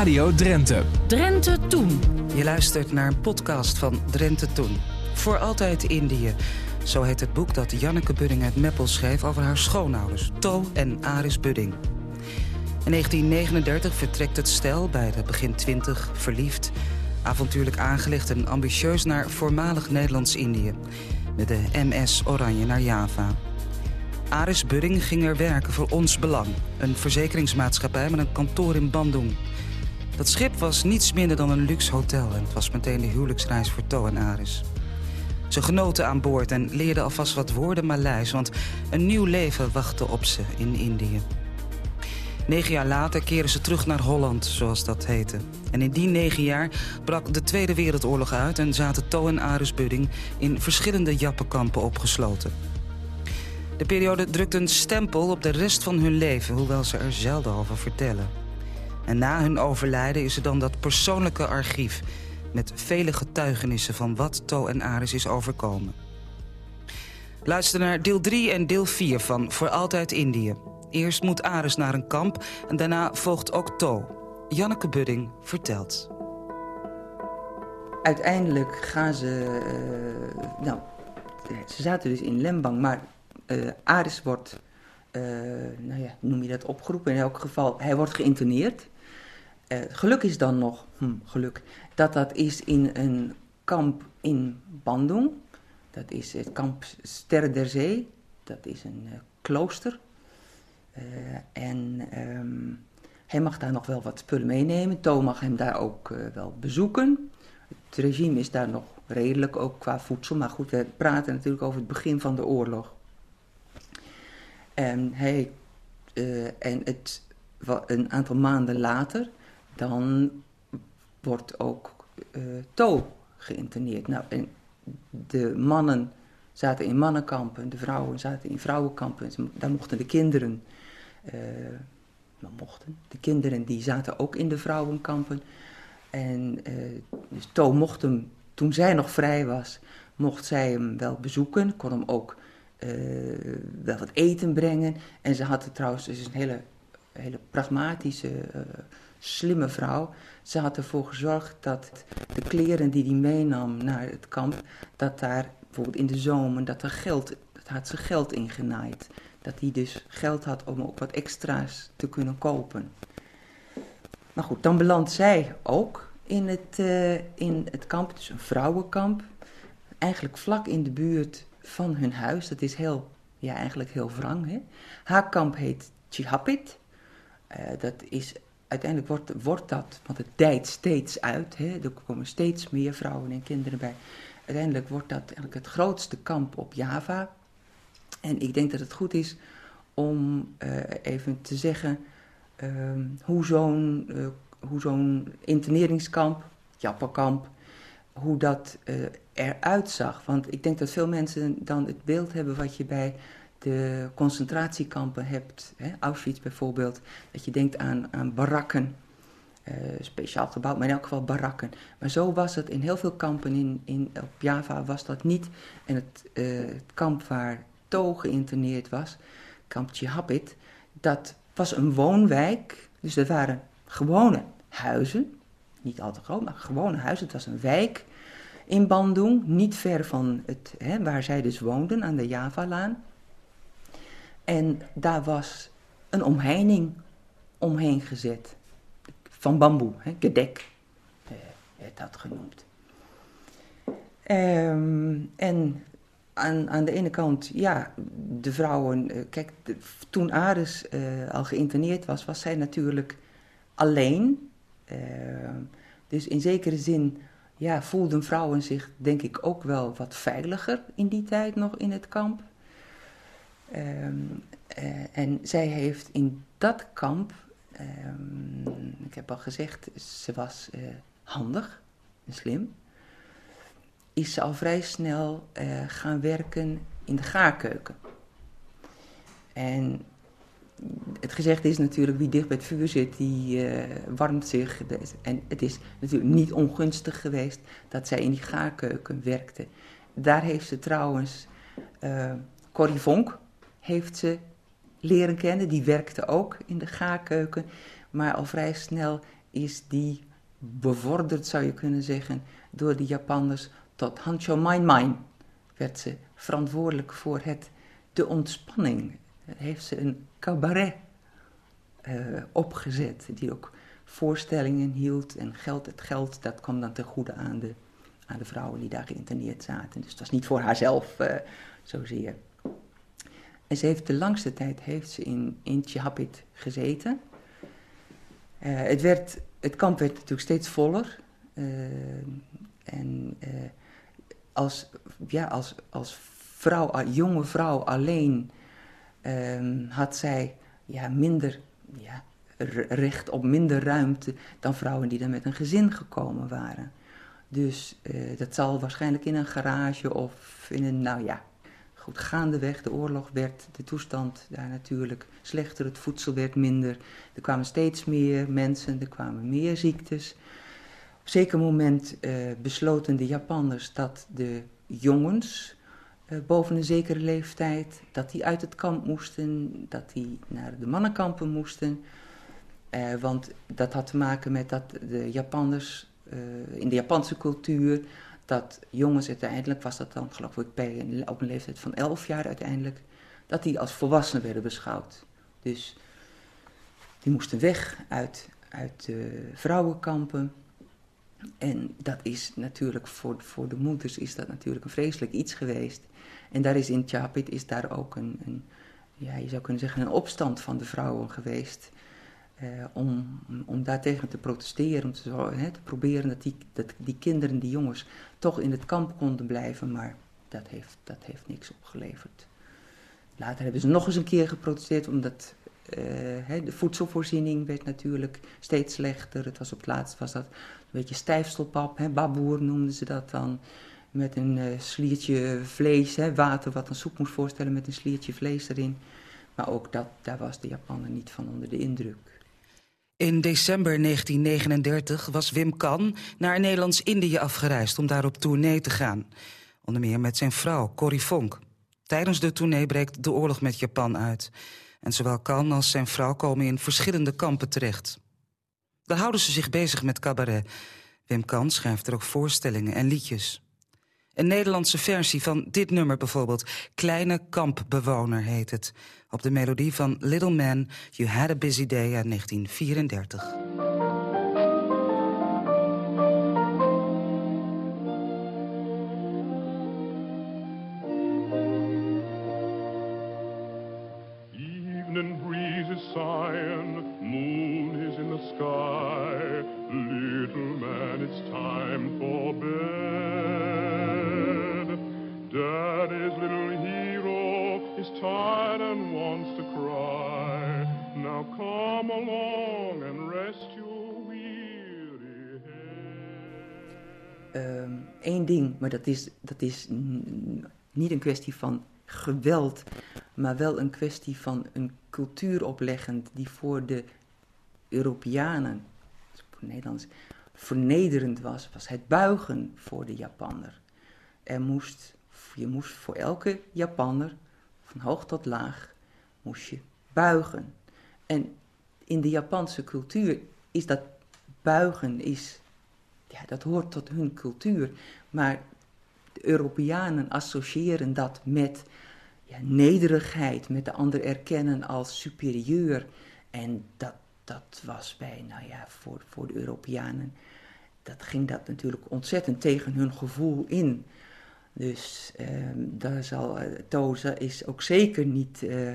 Radio Drenthe. Drenthe Toen. Je luistert naar een podcast van Drenthe Toen. Voor altijd Indië. Zo heet het boek dat Janneke Budding uit Meppel schreef over haar schoonouders, To en Aris Budding. In 1939 vertrekt het stel, bij de begin 20, verliefd, avontuurlijk aangelegd en ambitieus naar voormalig Nederlands-Indië. Met de MS Oranje naar Java. Aris Budding ging er werken voor Ons Belang. Een verzekeringsmaatschappij met een kantoor in Bandung. Dat schip was niets minder dan een luxe hotel... en het was meteen de huwelijksreis voor To en Aris. Ze genoten aan boord en leerden alvast wat woorden Maleis... want een nieuw leven wachtte op ze in Indië. Negen jaar later keren ze terug naar Holland, zoals dat heette. En in die negen jaar brak de Tweede Wereldoorlog uit... en zaten To en Aris Budding in verschillende jappenkampen opgesloten. De periode drukt een stempel op de rest van hun leven... hoewel ze er zelden over vertellen. En na hun overlijden is er dan dat persoonlijke archief... met vele getuigenissen van wat To en Aris is overkomen. Luister naar deel 3 en deel 4 van Voor Altijd Indië. Eerst moet Aris naar een kamp en daarna volgt ook To. Janneke Budding vertelt. Uiteindelijk gaan ze... Uh, nou, ze zaten dus in Lembang, maar uh, Aris wordt... Uh, nou ja, noem je dat opgeroepen? In elk geval, hij wordt geïnterneerd. Geluk is dan nog, hm, geluk, dat dat is in een kamp in Bandung. Dat is het kamp Sterren der Zee. Dat is een klooster. Uh, en um, hij mag daar nog wel wat spullen meenemen. To mag hem daar ook uh, wel bezoeken. Het regime is daar nog redelijk, ook qua voedsel. Maar goed, we praten natuurlijk over het begin van de oorlog. En, hij, uh, en het, een aantal maanden later, dan wordt ook To geïnterneerd. Nou, en de mannen zaten in mannenkampen, de vrouwen zaten in vrouwenkampen. Daar mochten de kinderen uh, mochten. De kinderen die zaten ook in de vrouwenkampen. En uh, dus To mocht hem, toen zij nog vrij was, mocht zij hem wel bezoeken. Kon hem ook uh, wel wat eten brengen. En ze had trouwens, is een hele, hele pragmatische, slimme vrouw. Ze had ervoor gezorgd dat de kleren die hij meenam naar het kamp, dat daar bijvoorbeeld in de zomer, dat er geld, dat had ze geld ingenaaid dat hij dus geld had om ook wat extra's te kunnen kopen. Maar goed, dan belandt zij ook in het, uh, in het kamp, dus een vrouwenkamp. Eigenlijk vlak in de buurt van hun huis. Dat is heel, ja, eigenlijk heel wrang. Hè? Haar kamp heet Chihapit. Uh, dat is, uiteindelijk wordt, wordt dat, want het dijt steeds uit. Hè? Er komen steeds meer vrouwen en kinderen bij. Uiteindelijk wordt dat eigenlijk het grootste kamp op Java. En ik denk dat het goed is om uh, even te zeggen uh, hoe zo'n uh, hoe interneringskamp, Jappenkamp, hoe dat uh, eruit zag. Want ik denk dat veel mensen dan het beeld hebben wat je bij de concentratiekampen hebt, hè, Auschwitz bijvoorbeeld, dat je denkt aan, aan barakken, speciaal gebouwd, maar in elk geval barakken. Maar zo was het in heel veel kampen in, in, op Java was dat niet. En het, het kamp waar To geïnterneerd was, kamp Chihapit, dat was een woonwijk. Dus er waren gewone huizen, niet al te groot, maar gewone huizen. Het was een wijk in Bandung, niet ver van het, hè, waar zij dus woonden, aan de Javalaan. En daar was een omheining omheen gezet, van bamboe, hè, gedek, eh, werd dat genoemd. Um, en aan, aan de ene kant, ja, de vrouwen. Uh, kijk, toen Aris uh, al geïnterneerd was, was zij natuurlijk alleen. Uh, dus in zekere zin ja, voelden vrouwen zich, denk ik, ook wel wat veiliger in die tijd nog in het kamp. Um, en zij heeft in dat kamp, um, ik heb al gezegd, ze was handig en slim is ze al vrij snel uh, gaan werken in de gaarkeuken. En het gezegde is natuurlijk, wie dicht bij het vuur zit, die warmt zich. En het is natuurlijk niet ongunstig geweest dat zij in die gaarkeuken werkte. Daar heeft ze trouwens Corrie Vonk heeft ze leren kennen. Die werkte ook in de gaarkeuken. Maar al vrij snel is die bevorderd, zou je kunnen zeggen, door de Japanners tot Hancho Main Main. Werd ze verantwoordelijk voor het, de ontspanning. Heeft ze een cabaret uh, opgezet, die ook voorstellingen hield. En geld, het geld, dat kwam dan ten goede aan de, aan de vrouwen die daar geïnterneerd zaten. Dus het was niet voor haarzelf uh, zozeer. En ze heeft de langste tijd heeft ze in, in Chihapit gezeten. Uh, het, werd, het kamp werd natuurlijk steeds voller. en als, ja, als, als vrouw, jonge vrouw alleen um, had zij ja, minder ja, recht op minder ruimte dan vrouwen die dan met een gezin gekomen waren. Dus dat zal waarschijnlijk in een garage of in een, nou ja, goed, gaandeweg de oorlog werd de toestand daar natuurlijk slechter, het voedsel werd minder, er kwamen steeds meer mensen, er kwamen meer ziektes. Op zeker moment uh, besloten de Japanners dat de jongens uh, boven een zekere leeftijd, dat die uit het kamp moesten, dat die naar de mannenkampen moesten. Uh, want dat had te maken met dat de Japanners, in de Japanse cultuur, dat jongens uiteindelijk, was dat dan geloof ik bij op een leeftijd van 11 jaar uiteindelijk, dat die als volwassenen werden beschouwd. Dus die moesten weg uit, uit de vrouwenkampen. En dat is natuurlijk voor, voor de moeders is dat natuurlijk een vreselijk iets geweest. En daar is in Chapit is daar ook een, een, ja, je zou kunnen zeggen, een opstand van de vrouwen geweest. Eh, om, om daartegen te protesteren, om te, te proberen dat die, dat die kinderen, die jongens, toch in het kamp konden blijven. Maar dat heeft, dat heeft niks opgeleverd. Later hebben ze nog eens een keer geprotesteerd, omdat uh, de voedselvoorziening werd natuurlijk steeds slechter. Het was op het laatst was dat een beetje stijfstelpap, hè, baboer noemden ze dat dan. Met een uh, sliertje vlees, water wat een soep moest voorstellen met een sliertje vlees erin. Maar ook dat, daar was de Japaner niet van onder de indruk. In december 1939 was Wim Kan naar Nederlands-Indië afgereisd om daar op tournee te gaan. Onder meer met zijn vrouw, Corrie Vonk. Tijdens de tournee breekt de oorlog met Japan uit. En zowel Kan als zijn vrouw komen in verschillende kampen terecht. Daar houden ze zich bezig met cabaret. Wim Kan schrijft er ook voorstellingen en liedjes. Een Nederlandse versie van dit nummer bijvoorbeeld. Kleine kampbewoner heet het. Op de melodie van Little Man, You Had a Busy Day uit 1934. Één ding, maar dat is, dat is niet een kwestie van geweld, maar wel een kwestie van een cultuur opleggend die voor de Europeanen, voor Nederlands, vernederend was, was het buigen voor de Japanner. Er moest, je moest voor elke Japanner, van hoog tot laag, moest je buigen. En in de Japanse cultuur is dat buigen is ja, dat hoort tot hun cultuur. Maar de Europeanen associëren dat met ja, nederigheid, met de ander erkennen als superieur. En dat, dat was bij, nou ja, voor, voor de Europeanen, dat ging dat natuurlijk ontzettend tegen hun gevoel in. Dus uh, daar zal, uh, Toza is ook zeker niet uh,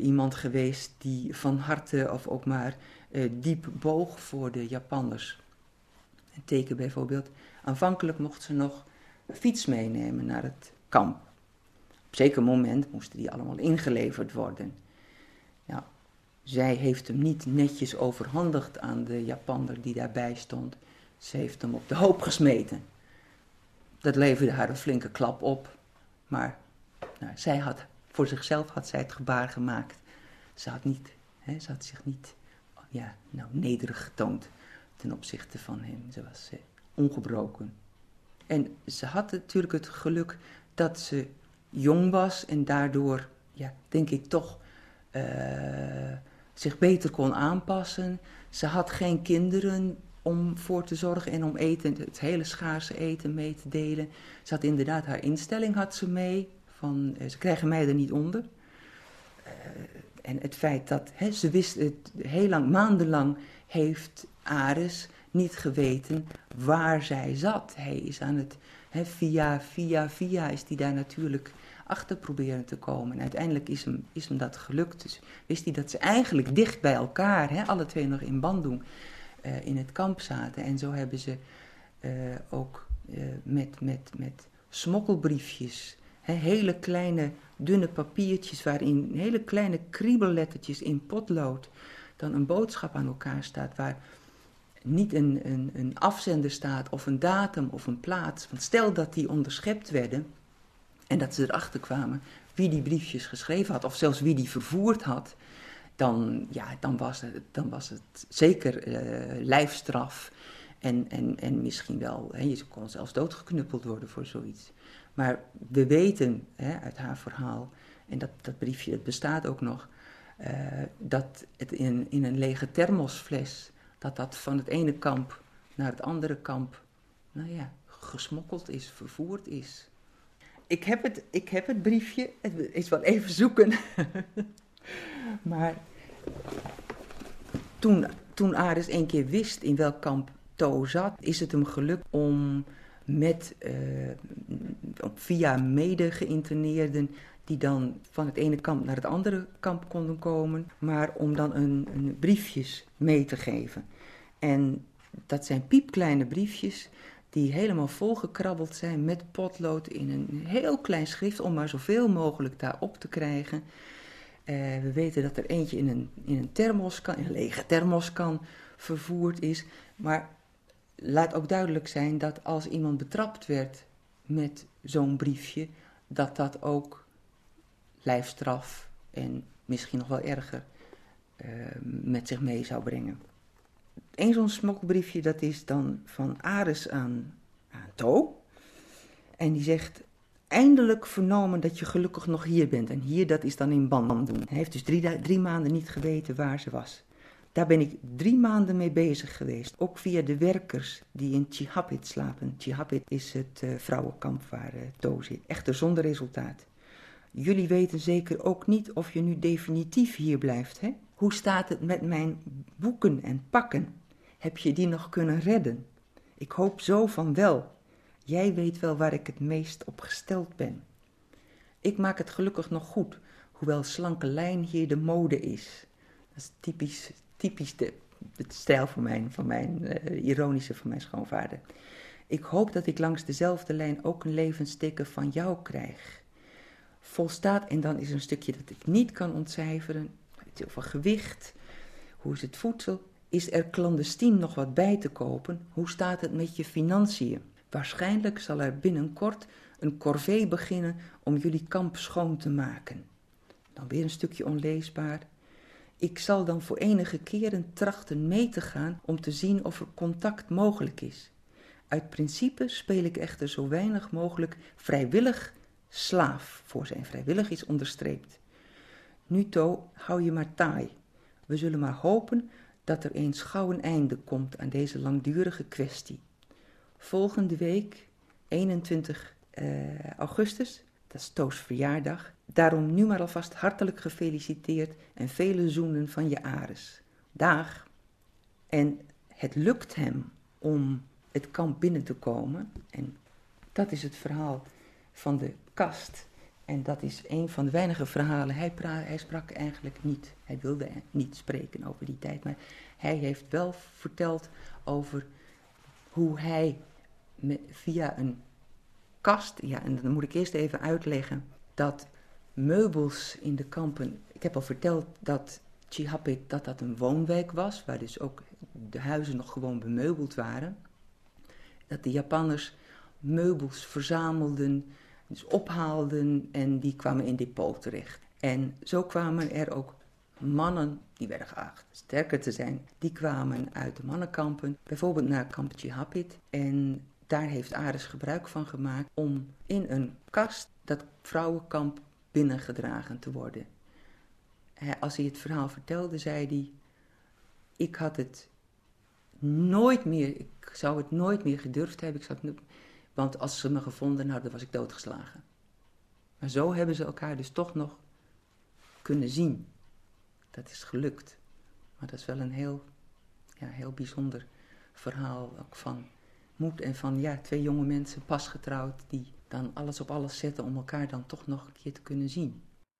iemand geweest die van harte of ook maar diep boog voor de Japanners teken bijvoorbeeld. Aanvankelijk mocht ze nog fiets meenemen naar het kamp. Op zeker moment moesten die allemaal ingeleverd worden. Zij heeft hem niet netjes overhandigd aan de Japanner die daarbij stond. Ze heeft hem op de hoop gesmeten. Dat leverde haar een flinke klap op. Maar nou, zij had, voor zichzelf had zij het gebaar gemaakt. Ze had, niet, hè, ze had zich niet ja, nou, nederig getoond ten opzichte van hem. Ze was eh, ongebroken. En ze had natuurlijk het geluk dat ze jong was en daardoor, ja, denk ik toch, uh, zich beter kon aanpassen. Ze had geen kinderen om voor te zorgen en om eten, het hele schaarse eten mee te delen. Ze had inderdaad haar instelling had ze mee, van eh, ze krijgen mij er niet onder. En het feit dat ze wist het heel lang, maandenlang heeft Ares niet geweten waar zij zat. Hij is aan het, via, via, via is hij daar natuurlijk achter proberen te komen. En uiteindelijk is hem, is hem dat gelukt. Dus wist hij dat ze eigenlijk dicht bij elkaar, hè, alle twee nog in Bandung, uh, in het kamp zaten. En zo hebben ze uh, ook uh, met, met, met smokkelbriefjes, hele kleine dunne papiertjes waarin hele kleine kriebellettertjes in potlood dan een boodschap aan elkaar staat waar niet een, een, een afzender staat of een datum of een plaats. Want stel dat die onderschept werden en dat ze erachter kwamen wie die briefjes geschreven had of zelfs wie die vervoerd had, dan, ja, dan, was, het, dan was het zeker uh, lijfstraf. En, en, en misschien wel, hè, je kon zelfs doodgeknuppeld worden voor zoiets. Maar we weten hè, uit haar verhaal, en dat, dat briefje het bestaat ook nog, uh, dat het in, in een lege thermosfles, dat dat van het ene kamp naar het andere kamp, nou ja, gesmokkeld is, vervoerd is. Ik heb het, ik heb het briefje, het is wel even zoeken. maar toen, toen Ares een keer wist in welk kamp To zat, is het hem gelukt om met uh, via mede geïnterneerden die dan van het ene kamp naar het andere kamp konden komen, maar om dan een, een briefjes mee te geven. En dat zijn piepkleine briefjes die helemaal volgekrabbeld zijn met potlood in een heel klein schrift om maar zoveel mogelijk daarop te krijgen. Uh, we weten dat er eentje in een, in een thermoskan, in een lege thermoskan vervoerd is. Maar laat ook duidelijk zijn dat als iemand betrapt werd met zo'n briefje, dat dat ook lijfstraf en misschien nog wel erger uh, met zich mee zou brengen. Eén zo'n smokkelbriefje, dat is dan van Ares aan, aan To. En die zegt, eindelijk vernomen dat je gelukkig nog hier bent. En hier, dat is dan in Bandung. Hij heeft dus drie, drie maanden niet geweten waar ze was. Daar ben ik drie maanden mee bezig geweest. Ook via de werkers die in Chihapit slapen. Chihapit is het uh, vrouwenkamp waar uh, To zit. Echter zonder resultaat. Jullie weten zeker ook niet of je nu definitief hier blijft, hè? Hoe staat het met mijn boeken en pakken? Heb je die nog kunnen redden? Ik hoop zo van wel. Jij weet wel waar ik het meest op gesteld ben. Ik maak het gelukkig nog goed, hoewel slanke lijn hier de mode is. Dat is typisch, typisch de, het stijl van mijn, van mijn uh, ironische van mijn schoonvader. Ik hoop dat ik langs dezelfde lijn ook een levenstikken van jou krijg. Volstaat, en dan is een stukje dat ik niet kan ontcijferen, over gewicht, hoe is het voedsel, is er clandestien nog wat bij te kopen, hoe staat het met je financiën? Waarschijnlijk zal er binnenkort een corvée beginnen om jullie kamp schoon te maken. Dan weer een stukje onleesbaar. Ik zal dan voor enige keren trachten mee te gaan om te zien of er contact mogelijk is. Uit principe speel ik echter zo weinig mogelijk vrijwillig slaaf, voor zijn vrijwillig is onderstreept. Nu to, hou je maar taai. We zullen maar hopen dat er eens gauw een einde komt aan deze langdurige kwestie. Volgende week, 21 uh, eh, augustus, dat is Toos verjaardag. Daarom nu maar alvast hartelijk gefeliciteerd en vele zoenen van je Ares. Daag. En het lukt hem om het kamp binnen te komen. En dat is het verhaal van de kast. En dat is een van de weinige verhalen. Hij, hij sprak eigenlijk niet. Hij wilde niet spreken over die tijd. Maar hij heeft wel verteld over hoe hij via een kast. Ja, en dan moet ik eerst even uitleggen dat meubels in de kampen. Ik heb al verteld dat Chihapit dat dat een woonwijk was, waar dus ook de huizen nog gewoon bemeubeld waren. Dat de Japanners meubels verzamelden dus ophaalden en die kwamen in depot terecht. En zo kwamen er ook mannen, die werden geacht sterker te zijn, die kwamen uit de mannenkampen, bijvoorbeeld naar kampetje Hapit. En daar heeft Ares gebruik van gemaakt om in een kast dat vrouwenkamp binnengedragen te worden. als hij het verhaal vertelde, zei hij: Ik had het nooit meer, ik zou het nooit meer gedurfd hebben. Ik het, want als ze me gevonden hadden, was ik doodgeslagen. Maar zo hebben ze elkaar dus toch nog kunnen zien. Dat is gelukt. Maar dat is wel een heel, ja, heel bijzonder verhaal ook van moed en van ja, twee jonge mensen, pas getrouwd, die dan alles op alles zetten om elkaar dan toch nog een keer te kunnen zien.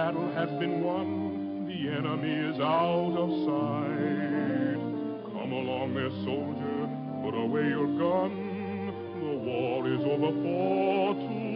Battle has been won, the enemy is out of sight. Come along there, soldier, put away your gun, the war is over for tonight.